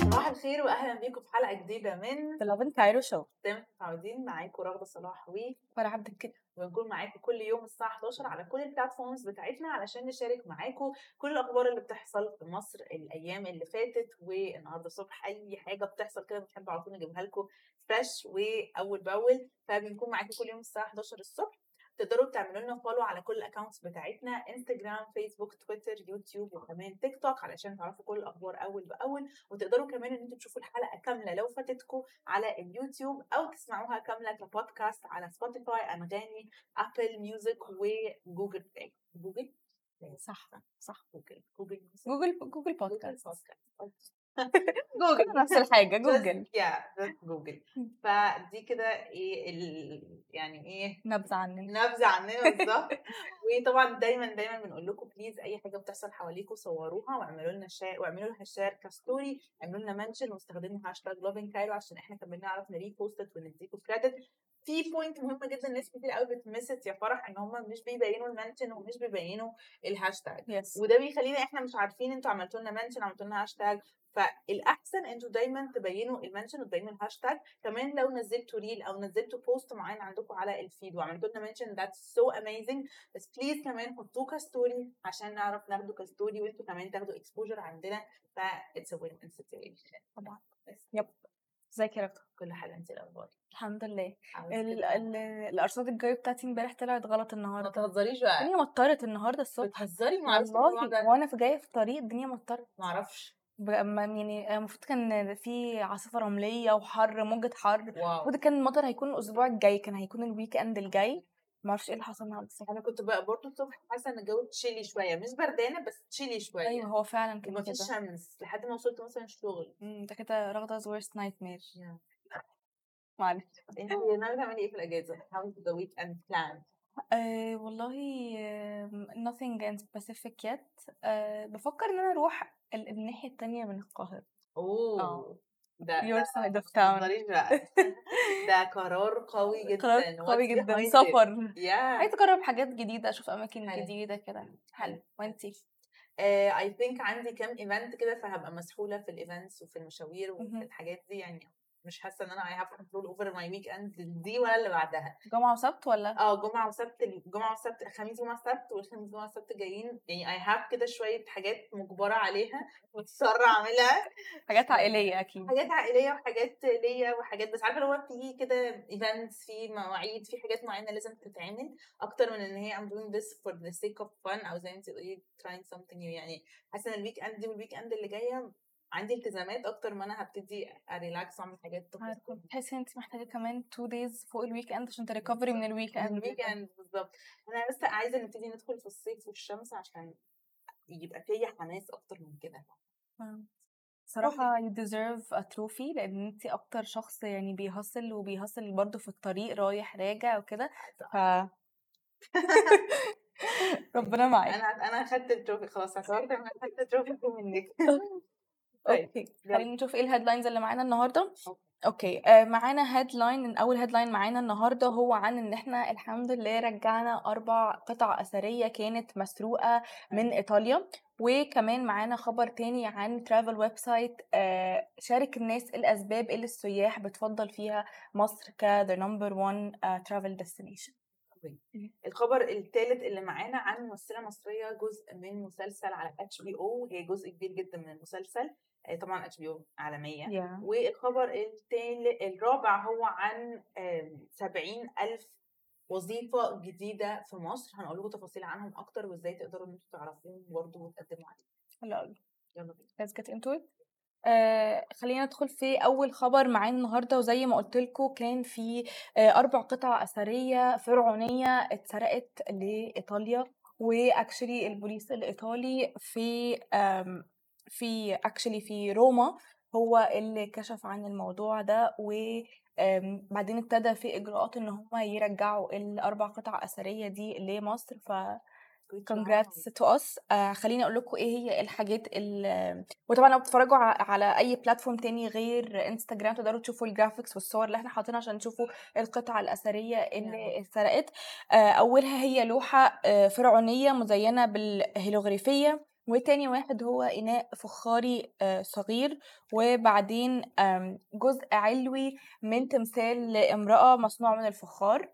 صباح الخير واهلا بيكم في حلقة جديدة من في Love in Cairo show زي ما أنتم متعودين معاكم رغده صلاح و فرح عبد الكده ونكون معاكم كل يوم الساعة 11 على كل ال platforms بتاعتنا علشان نشارك معاكم كل الأخبار اللي بتحصل في مصر الأيام اللي فاتت والنهاردة الصبح أي حاجة بتحصل كده بنحب على طول نجيبها لكم fresh واول بأول. فبنكون معاكم كل يوم الساعة 11 الصبح. تقدروا تعملوا لنا follow على كل ال accounts بتاعتنا انستجرام فيسبوك تويتر يوتيوب وكمان تيك توك علشان تعرفوا كل الأخبار أول بأول. وتقدروا كمان إن أنتم تشوفوا الحلقة كاملة لو فاتتكم على اليوتيوب أو تسمعوها كاملة كبودكاست على سبوتيفاي أنغامي Apple Music و Google Play جوجل صح صح. جوجل جوجل. جوجل جوجل جوجل بودكاست بودكاست جوجل. نفس الحاجة جوجل. يا جوجل. فدي كده إيه ال... يعني إيه نبذة عننا. نبذة عننا بالظبط. وطبعا دايما دايما بنقول لكم please أي حاجة بتحصل حواليكم صوروها واعملوا لنا share واعملوا لها share ك story اعملوا لنا mention واستخدموا hashtag Loving Cairo عشان إحنا كمان نعرف ن repost ونديكم credit في point مهمه جدا ناس كتير قوي بت missed يا فرح إن هم مش بيبينوا ال mention ومش بيبينوا ال hashtag yes وده بيخلينا إحنا مش عارفين أنتوا عملتوا لنا mention عملتوا لنا هاشتاج فالأحسن أنتوا دايما تبينوا ال mention وتبينوا الهاشتاج كمان لو نزلتوا reel أو نزلتوا post معين عندكم على ال feed وعملتوا لنا mention that's so amazing بس please كمان حطوه ك story عشان نعرف ناخده ك story وانتوا كمان تاخدوا exposure عندنا. ف it's a win situation طبعا. بس. Yep. ازيك يا رغده كل حاجة انت الأخبار؟ الحمد لله. الأرصاد الجويه بتاعتي امبارح طلعت غلط ما النهارده تهزريش بقى. الدنيا مطرت النهارده الصبح. بتهزري؟ ما الموضوع والله وأنا في جاية في الطريق الدنيا مطرت. ما ما- يعني المفروض كان في عاصفه رملية وحر موجة حر المفروض كان المطر هيكون الأسبوع الجاي كان هيكون ال weekend الجاي. ما أعرفش إيه اللي حصل النهارده أنا كنت بقى برضه الصبح حاسة إن الجو chilly شوية مش بردانة بس chilly شوية. أيوه هو فعلا كده. شمس لحد ما وصلت مثلا الشغل. مم، ده كده رغدة worst nightmare. Yeah. معلش. انت ناويه تعملي إيه في الأجازة؟ How is the weekend plan؟ أه والله nothing in specific yet أه بفكر إن أنا أروح ال- الناحية التانية من القاهرة أوه آه. ده your ده side of ما town تهزريش بقى ده قرار قوي جدا قرار قوي جدا behind it? سفر Yeah. عايزة أجرب حاجات جديدة أشوف أماكن حلو. جديدة كده حلو آه، I think عندي كام event كده فهبقى مسحولة في ال events وفي المشاوير وفي. الحاجات دي يعني مش حاسة إن أنا I have control over my weekend دي ولا اللي بعدها. جمعة وسبت ولا؟ آه جمعة وسبت الجمعة وسبت خميس جمعة سبت والخميس جمعة سبت جايين. يعني I have كده شوية حاجات مجبرة عليها مضطرة أعملها. حاجات عائلية أكيد. حاجات عائلية وحاجات ليا وحاجات بس عارفة اللي هو في كده events في مواعيد في حاجات معينة لازم تتعمل أكتر من إن هي I'm doing this for the sake of fun أو زي ما انت تقولي trying something new. يعني حاسة إن ال weekend دي وال weekend اللي جاية عندي التزامات أكتر ما أنا هبتدي ا relax وأعمل حاجات بتحسي إن انت محتاجة كمان two days فوق ال weekend عشان ت recover من ال weekend ال weekend بالظبط. أنا بس عايزة نبتدي ندخل في الصيف والشمس عشان يبقى فيا حماس أكتر من كده. صراحة you deserve a trophy لأن انت أكتر شخص يعني بي hustle وبي hustle برضه في الطريق رايح راجع وكده. ف ربنا معاك. أنا أنا أخدت ال trophy خلاص أنا أخدت ال trophy منك Okay يلا. خلينا نشوف إيه ال headlines اللي معانا النهارده. Okay آه معانا headline اول headline معانا النهارده هو عن إن إحنا الحمد لله رجعنا أربع قطع أثرية كانت مسروقة من إيطاليا وكمان معانا خبر تاني عن travel website آه شارك الناس الأسباب اللي السياح بتفضل فيها مصر ك the number one uh, travel destination الخبر الثالث اللي معانا عن ممثلة مصرية جزء من مسلسل على HBO هي جزء كبير جدا من المسلسل آه، طبعا HBO عالمية. Yeah. والخبر التالي الرابع هو عن سبعين ألف وظيفة جديدة في مصر. هنقول لكم تفاصيل عنهم أكتر وإزاي تقدروا إن أنتوا تعرفوهم برضه وتقدموا عليهم. حلو قوي يلا بينا. Let's get into it. آه خلينا ندخل في أول خبر معانا النهارده وزي ما قلت لكم كان في آه أربع قطع أثرية فرعونية اتسرقت لإيطاليا و actually البوليس الإيطالي في في actually في روما هو اللي كشف عن الموضوع ده وبعدين ابتدى في إجراءات إن هم يرجعوا الأربع قطع أثرية دي لمصر ف to us. آه خليني أقول لكم إيه هي الحاجات ال وطبعا لو بتتفرجوا على أي platform تاني غير انستجرام تقدروا تشوفوا ال graphics والصور اللي إحنا حاطينها عشان تشوفوا القطع الأثرية اللي اتسرقت. آه أولها هي لوحة آه فرعونية مزينة بالهيروغليفيه وتاني واحد هو إناء فخاري آه، صغير. وبعدين جزء علوي من تمثال لامرأة مصنوع من الفخار.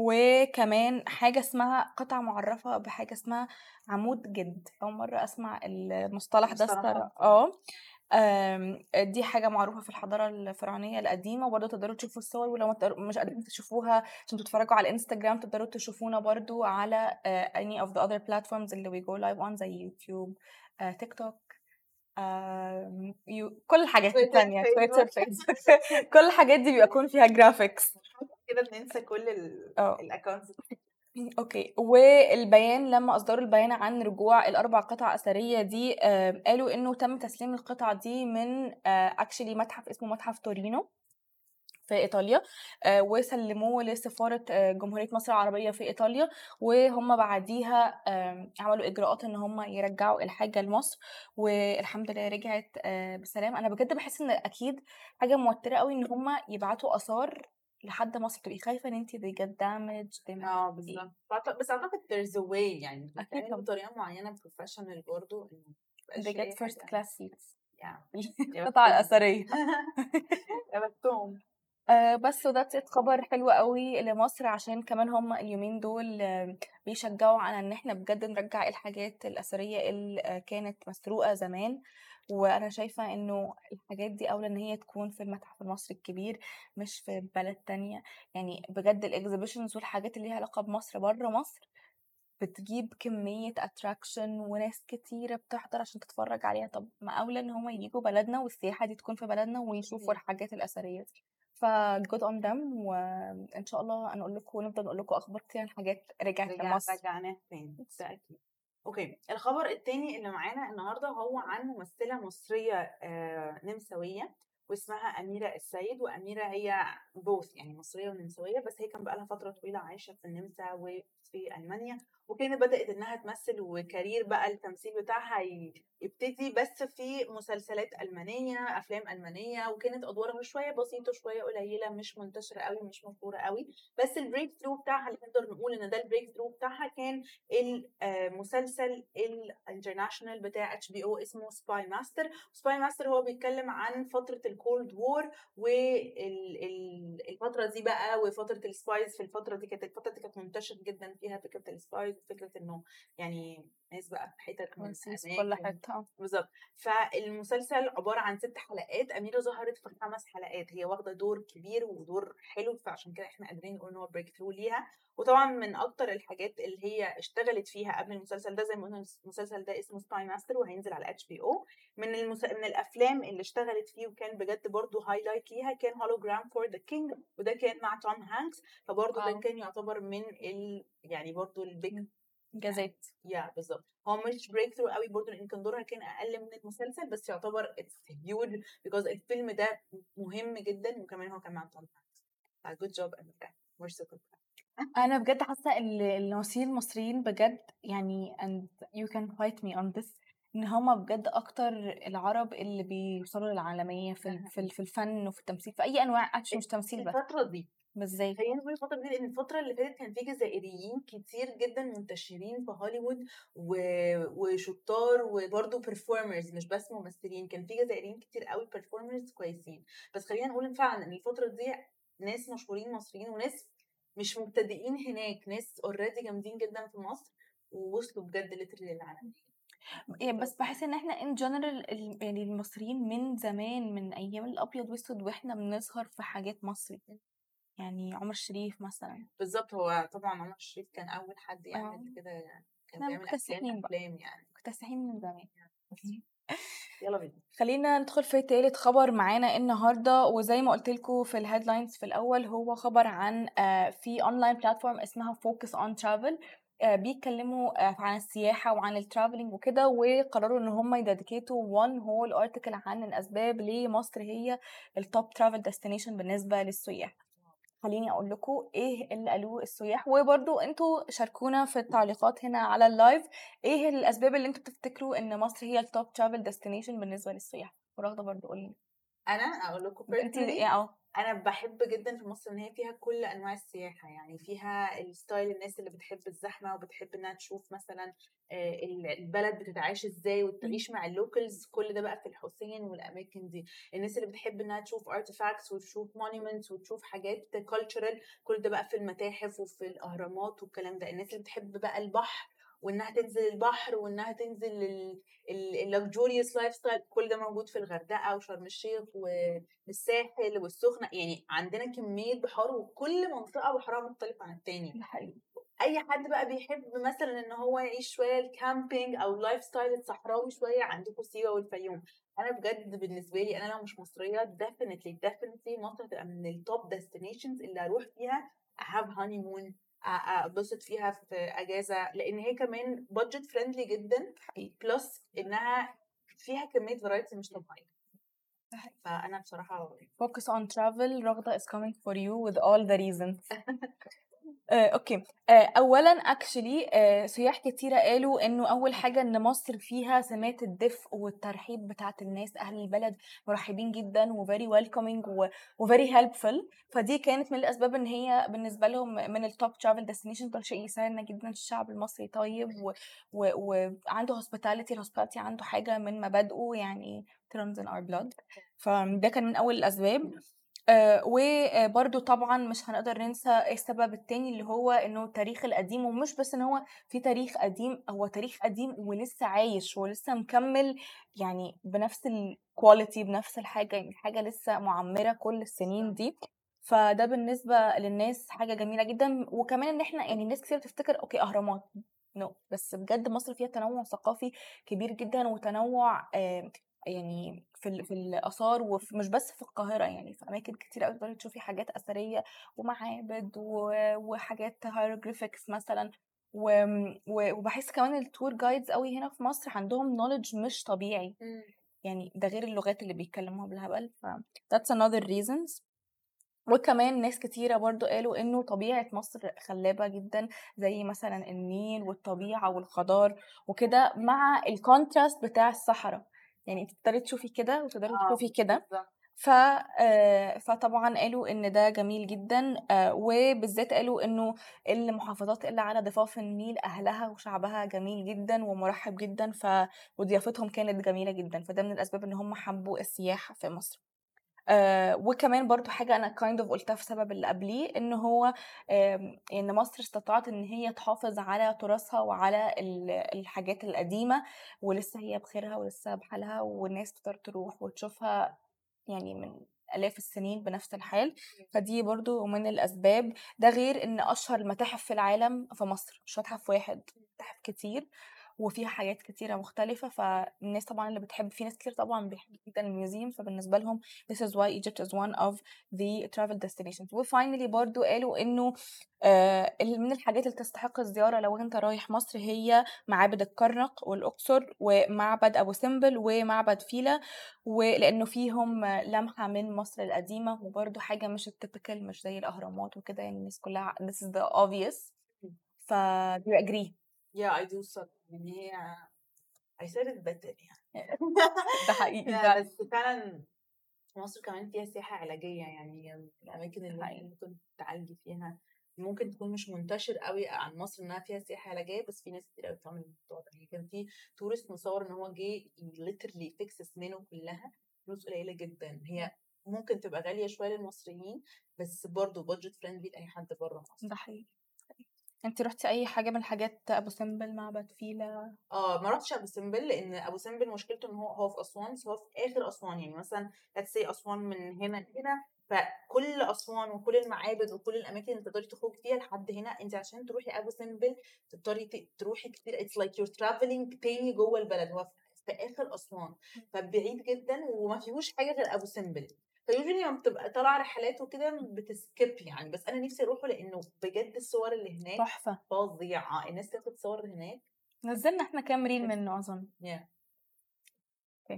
وكمان حاجة اسمها قطعة معرفة بحاجة اسمها عمود جد. أول مرة أسمع المصطلح ده آه. دي حاجة معروفة في الحضارة الفرعونية القديمة وبرضه تقدروا تشوفوا الصور ولو مش قادرين تشوفوها عشان تتفرجوا على الإنستجرام تقدروا تشوفونا برضه على آه، any of the other platforms اللي we go live on زي يوتيوب آه، تيك توك آم، يو- كل الحاجات التانية Twitter. Facebook. كل الحاجات دي بيكون فيها graphics كده بننسى كل. ال accounts Okay. والبيان لما أصدروا البيان عن رجوع الأربع قطع أثرية دي آه، قالوا إنه تم تسليم القطع دي من actually متحف اسمه متحف تورينو في إيطاليا آه، وسلموه لسفارة آه، جمهورية مصر العربية في إيطاليا وهم بعديها عملوا إجراءات إن هم يرجعوا الحاجة لمصر والحمد لله رجعت آه، بسلام. أنا بجد بحس إن أكيد حاجة موترة قوي إن هم يبعتوا آثار لحد مصر تبقي خايفة إن انت they get damaged آه بالظبط. بس أعتقد there's a way يعني طبعا. بطريقة معينة بروفيشنال برضه إنه they get first حاجة. class seats. يا بختهم آه بس ات خبر حلو قوي لمصر عشان كمان هم اليومين دول بيشجعوا على إن إحنا بجد نرجع الحاجات الأثرية اللي كانت مسروقة زمان. وأنا شايفة إنه الحاجات دي أولى إن هي تكون في المتحف المصري الكبير مش في بلد تانية. يعني بجد ال exhibitions والحاجات اللي ليها علاقة بمصر بره مصر بتجيب كمية attraction وناس كتيرة بتحضر عشان تتفرج عليها. طب ما أولى إن هما يجوا بلدنا والسياحة دي تكون في بلدنا ويشوفوا. الحاجات الأثرية دي. ف good on them وإن شاء الله هنقول لكم ونفضل نقول لكم أخبار كتير عن حاجات رجعت رجع لمصر. رجعناه تاني. أوكي الخبر التاني اللي معانا النهارده هو عن ممثلة مصرية آه، نمساوية واسمها أميرة السيد وأميرة هي بوث يعني مصرية ونمساوية بس هي كان بقالها فترة طويلة عايشة في النمسا وفي ألمانيا. وكانت بدأت إنها تمثل وكارير بقى التمثيل بتاعها يبتدي بس في مسلسلات ألمانية أفلام ألمانية وكانت أدوارها شوية بسيطة شوية قليلة مش منتشرة قوي مش مشهورة قوي بس ال breakthrough بتاعها اللي نقدر نقول إن ده ال breakthrough بتاعها كان المسلسل ال international بتاع HBO اسمه Spy Master Spy Master هو بيتكلم عن فترة ال Cold War والفترة دي بقى وفترة ال spies في الفترة دي كانت الفترة دي كانت منتشر جدا فيها فكرة ال spies وفكرة إنه يعني ناس بقى في حتت من كل أماكن حتة بالظبط فالمسلسل عبارة عن ست حلقات أميرة ظهرت في خمس حلقات. هي واخدة دور كبير ودور حلو فعشان كده إحنا قادرين نقول إن هو breakthrough ليها. وطبعا من أكتر الحاجات اللي هي اشتغلت فيها قبل المسلسل ده زي ما قلنا المسلسل ده اسمه Spy Master وهينزل على HBO من المس... من الأفلام اللي اشتغلت فيه وكان بجد برضو highlight ليها كان Hologram for the King وده كان مع توم هانكس فبرضو ده. كان يعتبر من ال... يعني برضو ال big جازات يا بالظبط. هو مش breakthrough قوي برضه لأن كان دورها كان أقل من المسلسل بس يعتبر it's huge because الفيلم ده مهم جدا وكمان هو كان مع توم هانكس good job أميرة so good. أنا بجد حاسة ان الممثلين المصريين بجد يعني and you can fight me on this إن هما بجد أكتر العرب اللي بيوصلوا للعالمية في في في الفن وفي التمثيل في أي أنواع اكشن مش تمثيل بس. الفترة دي بالذات خلينا نقول الفترة دي لأن الفترة اللي فاتت كان في جزائريين كتير جدا منتشرين في هوليوود و... وشطار وبرضه performers مش بس ممثلين كان في جزائريين كتير قوي performers كويسين. بس خلينا نقول فعلا إن الفترة دي ناس مشهورين مصريين وناس مش مبتدئين هناك ناس already جامدين جدا في مصر ووصلوا بجد literally للعالمية يعني بس بحس إن إحنا in general يعني المصريين من زمان من أيام الأبيض وأسود وإحنا بنظهر في حاجات مصري. يعني عمر شريف مثلا. بالظبط هو طبعا عمر الشريف كان أول حد آه. يعمل كده كان بيعمل. أفلام يعني. مكتسحين من زمان. يلا بينا. خلينا ندخل في تالت خبر معانا النهارده وزي ما قلت لكم في ال headlines في الأول هو خبر عن آه، في online platform اسمها Focus on Travel بيتكلموا آه، عن السياحة وعن ال traveling وكده وقرروا إن هم ي dedicate وا one whole article عن الأسباب ليه مصر هي ال top travel destination بالنسبة للسياح. خليني أقول لكم إيه اللي قالوه السياح. وبرضو أنتوا شاركونا في التعليقات هنا على ال live إيه الأسباب اللي أنتوا بتفتكروا إن مصر هي ال top travel destination بالنسبة للسياح؟ ورغده برضو قولي أنا أقول لكم انت إيه آه أنا بحب جدا في مصر إن هي فيها كل أنواع السياحة يعني فيها ال style الناس اللي بتحب الزحمة وبتحب إنها تشوف مثلا ال- البلد بتتعاش إزاي وتعيش مع ال locals كل ده بقى في الحسين والأماكن دي. الناس اللي بتحب إنها تشوف artifacts وتشوف monuments وتشوف حاجات cultural كل ده بقى في المتاحف وفي الأهرامات والكلام ده. الناس اللي بتحب بقى البحر وإنها تنزل البحر وإنها تنزل ال luxurious lifestyle كل ده موجود في الغردقة وشرم الشيخ والساحل والسخنة. يعني عندنا كمية بحار وكل منطقة بحرها مختلف عن التاني حقيقي. أي حد بقى بيحب مثلا إن هو يعيش شوية ال camping أو ال lifestyle الصحراوي شوية عندكم سيوة والفيوم. أنا بجد بالنسبة لي أنا لو مش مصرية definitely definitely مصر هتبقى من ال top destinations اللي هروح فيها. Have honeymoon أ- أتبسط فيها في أجازة لأن هي كمان budget friendly جدا plus إنها فيها كمية variety مش طبيعية. فأنا بصراحة focus on travel رغدة is coming for you with all the reasons. آه، okay. آه، اولا actually سياح كتيرة قالوا إنه أول حاجة إن مصر فيها سمات الدفء والترحيب بتاعت الناس أهل البلد مرحبين جدا و very welcoming و very helpful فدي كانت من الأسباب إن هي بالنسبة لهم من ال top travel destination ده شيء يسعدنا جدا الشعب المصري طيب وعنده hospitality ال hospitality عنده حاجة من مبادئه يعني runs in our blood. فده كان من أول الأسباب. آه، وبرده طبعا مش هنقدر ننسى السبب التاني اللي هو إنه التاريخ القديم ومش بس إن هو في تاريخ قديم هو تاريخ قديم ولسه عايش ولسه مكمل يعني بنفس ال quality بنفس الحاجة يعني حاجة لسه معمرة كل السنين دي. فده بالنسبة للناس حاجة جميلة جدا. وكمان إن إحنا يعني ناس كتير بتفتكر okay أهرامات no بس بجد مصر فيها تنوع ثقافي كبير جدا وتنوع آه، يعني في ال- في الآثار ومش بس في القاهرة يعني في أماكن كتير قوي تقدري تشوفي حاجات أثرية ومعابد و- وحاجات hieroglyphics مثلا. و- و- وبحس كمان ال tour guides قوي هنا في مصر عندهم knowledge مش طبيعي. يعني ده غير اللغات اللي بيتكلموها بالهبل ف that's another reasons. وكمان ناس كتيرة برضو قالوا إنه طبيعة مصر خلابة جدا زي مثلا النيل والطبيعة والخضار وكده مع ال contrast بتاع الصحراء. يعني انت تقدري تشوفي كده وتقدري آه تشوفي كده. ف آه، فطبعا قالوا إن ده جميل جدا آه، وبالذات قالوا إنه المحافظات اللي على ضفاف النيل أهلها وشعبها جميل جدا ومرحب جدا ف وضيافتهم كانت جميلة جدا فده من الأسباب إن هم حبوا السياحة في مصر. آه وكمان برضو حاجة أنا kind of قلتها في سبب اللي قبليه إن هو آم، إن مصر استطاعت إن هي تحافظ على تراثها وعلى ال- الحاجات القديمة ولسه هي بخيرها ولسه بحالها والناس تقدر تروح وتشوفها يعني من آلاف السنين بنفس الحال. فدي برضو من الأسباب. ده غير إن أشهر المتاحف في العالم في مصر مش متحف واحد متاحف كتير. وفيها حاجات كتيرة مختلفة فالناس طبعا اللي بتحب في ناس كتير طبعا بيحبوا جدا ال museum فبالنسبة لهم this is why Egypt is one of the travel destinations. و finally برضو قالوا إنه آه من الحاجات اللي تستحق الزيارة لو أنت رايح مصر هي معابد الكرنك والأقصر ومعبد أبو سمبل ومعبد فيلة ولأنه فيهم لمحة من مصر القديمة وبرضو حاجة مش التيبيكال مش زي الأهرامات وكده يعني الناس كلها this is the obvious. ف do you agree yeah I do so يعني هي I said it better يعني. ده حقيقي فعلا. بس فعلا مصر كمان فيها سياحة علاجية يعني الأماكن اللي. ممكن تعالجي فيها ممكن تكون مش منتشر قوي عن مصر إنها فيها سياحة علاجية بس في ناس كتير قوي بتعمل الموضوع ده. يعني كان في تورست مصور إن هو جه literally fix أسنانه كلها فلوس قليلة جدا. هي ممكن تبقى غالية شوية للمصريين بس برضه budget friendly لأي حد بره مصر. ده حقيقي. انت رحتي أي حاجة من حاجات أبو سمبل معبد فيلة آه ما رحتش أبو سمبل لأن أبو سمبل مشكلته إن هو هو في أسوان بس هو في آخر أسوان. يعني مثلا let's say أسوان من هنا لهنا فكل أسوان وكل المعابد وكل الأماكن اللي تقدري تخرجي فيها لحد هنا انت عشان تروحي أبو سمبل تضطري ت- تروحي كتير. it's like you're traveling تاني جوه البلد. هو في آخر أسوان. فبعيد جدا وما فيهوش حاجة غير أبو سمبل. ف usually لما بتبقى طالعة رحلات وكده بت skip يعني بس أنا نفسي أروحه لأنه بجد الصور اللي هناك تحفة. فظيعة. الناس تاخد صور هناك. نزلنا إحنا كام reel منه أظن. yeah.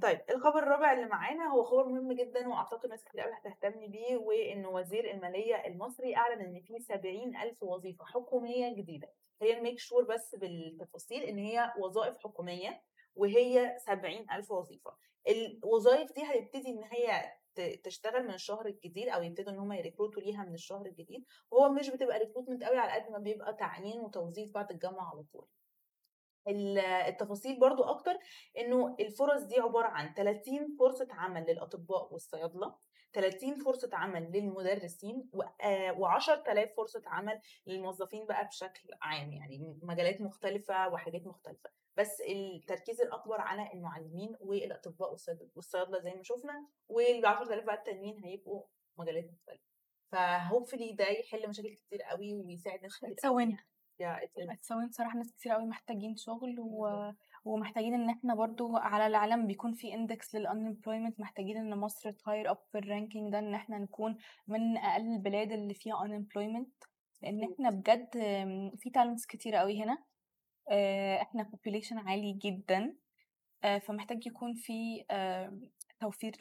طيب الخبر الرابع اللي معانا هو خبر مهم جدا وأعتقد ناس كتير قوي هتهتم بيه وإن وزير المالية المصري أعلن إن في 70 ألف وظيفة حكومية جديدة. هي ال make sure بس بالتفاصيل إن هي وظائف حكومية وهي 70 ألف وظيفة. الوظائف دي هتبتدي إن هي تشتغل من الشهر الجديد أو يبتدوا إن هم ي recruit وا ليها من الشهر الجديد وهو مش بتبقى recruitment قوي على قد ما بيبقى تعيين وتوظيف بعد الجامعة على طول. التفاصيل برضو أكتر إنه الفرص دي عبارة عن 30 فرصة عمل للأطباء والصيادلة. 30 فرصة عمل للمدرسين و10000 فرصة عمل للموظفين بقى بشكل عام يعني مجالات مختلفة وحاجات مختلفة. بس التركيز الأكبر على المعلمين والأطباء والصيادلة زي ما شفنا وال 10000 بقى التانيين هيبقوا مجالات مختلفة. ف hopefully ده يحل مشاكل كتير قوي ويساعد ناس كتير قوي it's a win صراحة ناس كتير قوي محتاجين شغل و... ومحتاجين إن إحنا برضو على العالم بيكون في index لل unemployment محتاجين إن مصر ت higher up في ال ranking ده إن إحنا نكون من أقل البلاد اللي فيها unemployment. لأن إحنا بجد في talents كتير قوي هنا. إحنا population عالي جدا. فمحتاج يكون في توفير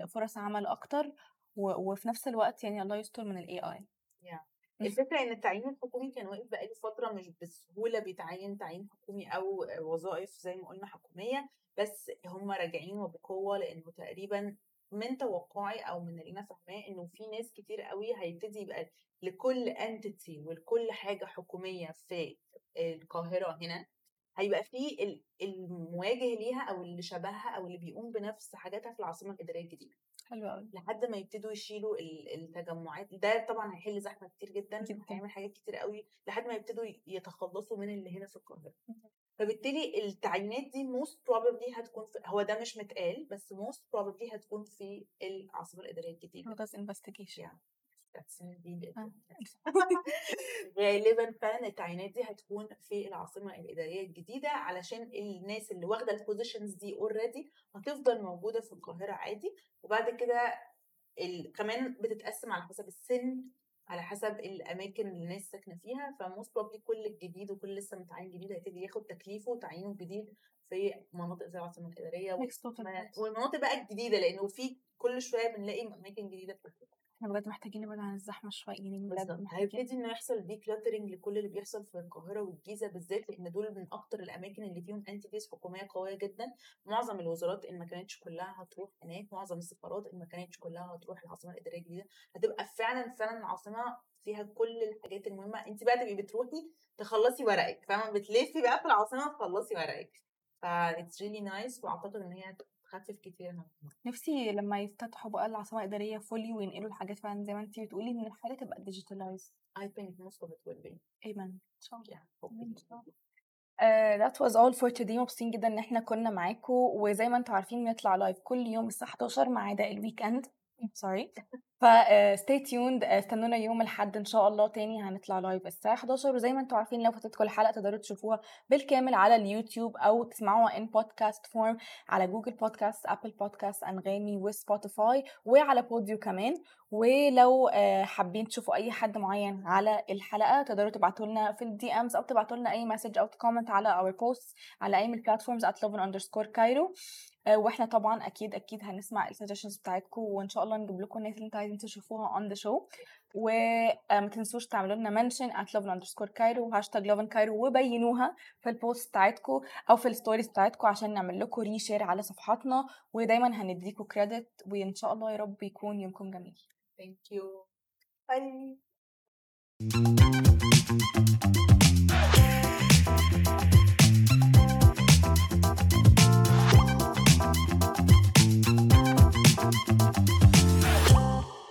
لفرص عمل أكتر وفي نفس الوقت يعني الله يستر من ال AI yeah. الفكرة إن التعيين الحكومي كان واقف بقاله فترة مش بسهولة بيتعين تعيين حكومي أو وظائف زي ما قلنا حكومية بس هم راجعين وبقوة لأنه تقريبا من توقعي أو من اللي أنا فاهماه إنه في ناس كتير قوي هيبتدي يبقى لكل entity ولكل حاجة حكومية في القاهرة هنا هيبقى في المواجه ليها أو اللي شبهها أو اللي بيقوم بنفس حاجاتها في العاصمة الإدارية الجديدة. حلو قوي لحد ما يبتدوا يشيلوا التجمعات. ده طبعا هيحل زحمة كتير جدا. هيعمل حاجات كتير قوي لحد ما يبتدوا يتخلصوا من اللي هنا في القاهرة. فبالتالي التعيينات دي most probably هتكون في هو ده مش متقال بس most probably هتكون في العاصمة الإدارية الجديدة. ده investigation يعني غالبا فعلا التعيينات دي هتكون في العاصمة الإدارية الجديدة علشان الناس اللي واخدة ال positions دي already هتفضل موجودة في القاهرة عادي. وبعد كده ال... كمان بتتقسم على حسب السن على حسب الأماكن اللي الناس ساكنة فيها. ف most probably كل الجديد وكل لسه متعين جديد هيبتدي ياخد تكليفه وتعيينه الجديد في مناطق زي العاصمة الإدارية والمناطق بقى الجديدة لأنه في كل شوية بنلاقي أماكن جديدة بتفتح إحنا بجد محتاجين نبعد عن الزحمة شوية يعني بجد هيبتدي إنه يحصل decluttering لكل اللي بيحصل في القاهرة والجيزة بالذات لأن دول من أكتر الأماكن اللي فيهم entities حكومية قوية جدا. معظم الوزارات إن ما كانتش كلها هتروح هناك معظم السفارات إن ما كانتش كلها هتروح العاصمة الإدارية الجديدة. هتبقى فعلا فعلا العاصمة فيها كل الحاجات المهمة. انت بقى تبقي بتروحي تخلصي ورقك فاهمة؟ بتلفي بقى في العاصمة تخلصي ورقك. ف it's really nice وأعتقد إن هي تخفف كتير نفسي لما يفتتحوا بقى العاصمة الإدارية fully وينقلوا الحاجات فعلا زي ما انت بتقولي إن الحاجة تبقى digitalized I think most of it will be. Amen. إن شاء الله. إن شاء الله. Uh, that was all for today. مبسوطين جدا إن إحنا كنا معاكم. وزي ما أنتم عارفين بنطلع live كل يوم الساعة 11 ما عدا ال weekend sorry ف stay tuned. استنونا يوم الأحد إن شاء الله تاني هنطلع live الساعة 11 وزي ما أنتم عارفين لو فاتتكم الحلقة تقدروا تشوفوها بالكامل على اليوتيوب أو تسمعوها in podcast form على جوجل بودكاست ابل بودكاست أنغامي وسبوتيفاي وعلى Podeo كمان. ولو حابين تشوفوا أي حد معين على الحلقة تقدروا تبعتوا لنا في ال DMs أو تبعتوا لنا أي message أو ت comment على our post على أي من ال platforms at وإحنا طبعا أكيد أكيد هنسمع ال suggestions بتاعتكم وإن شاء الله نجيب لكم الناس اللي أنتوا عايزين تشوفوها on the show وما تنسوش تعملوا لنا mention at lovin underscore Cairo وهاشتاج lovin Cairo وبينوها في ال post بتاعتكم أو في ال stories بتاعتكم عشان نعمل لكم reshare على صفحاتنا ودايما هنديكم كريدت وإن شاء الله يا رب يكون يومكم جميل Thank you. Bye.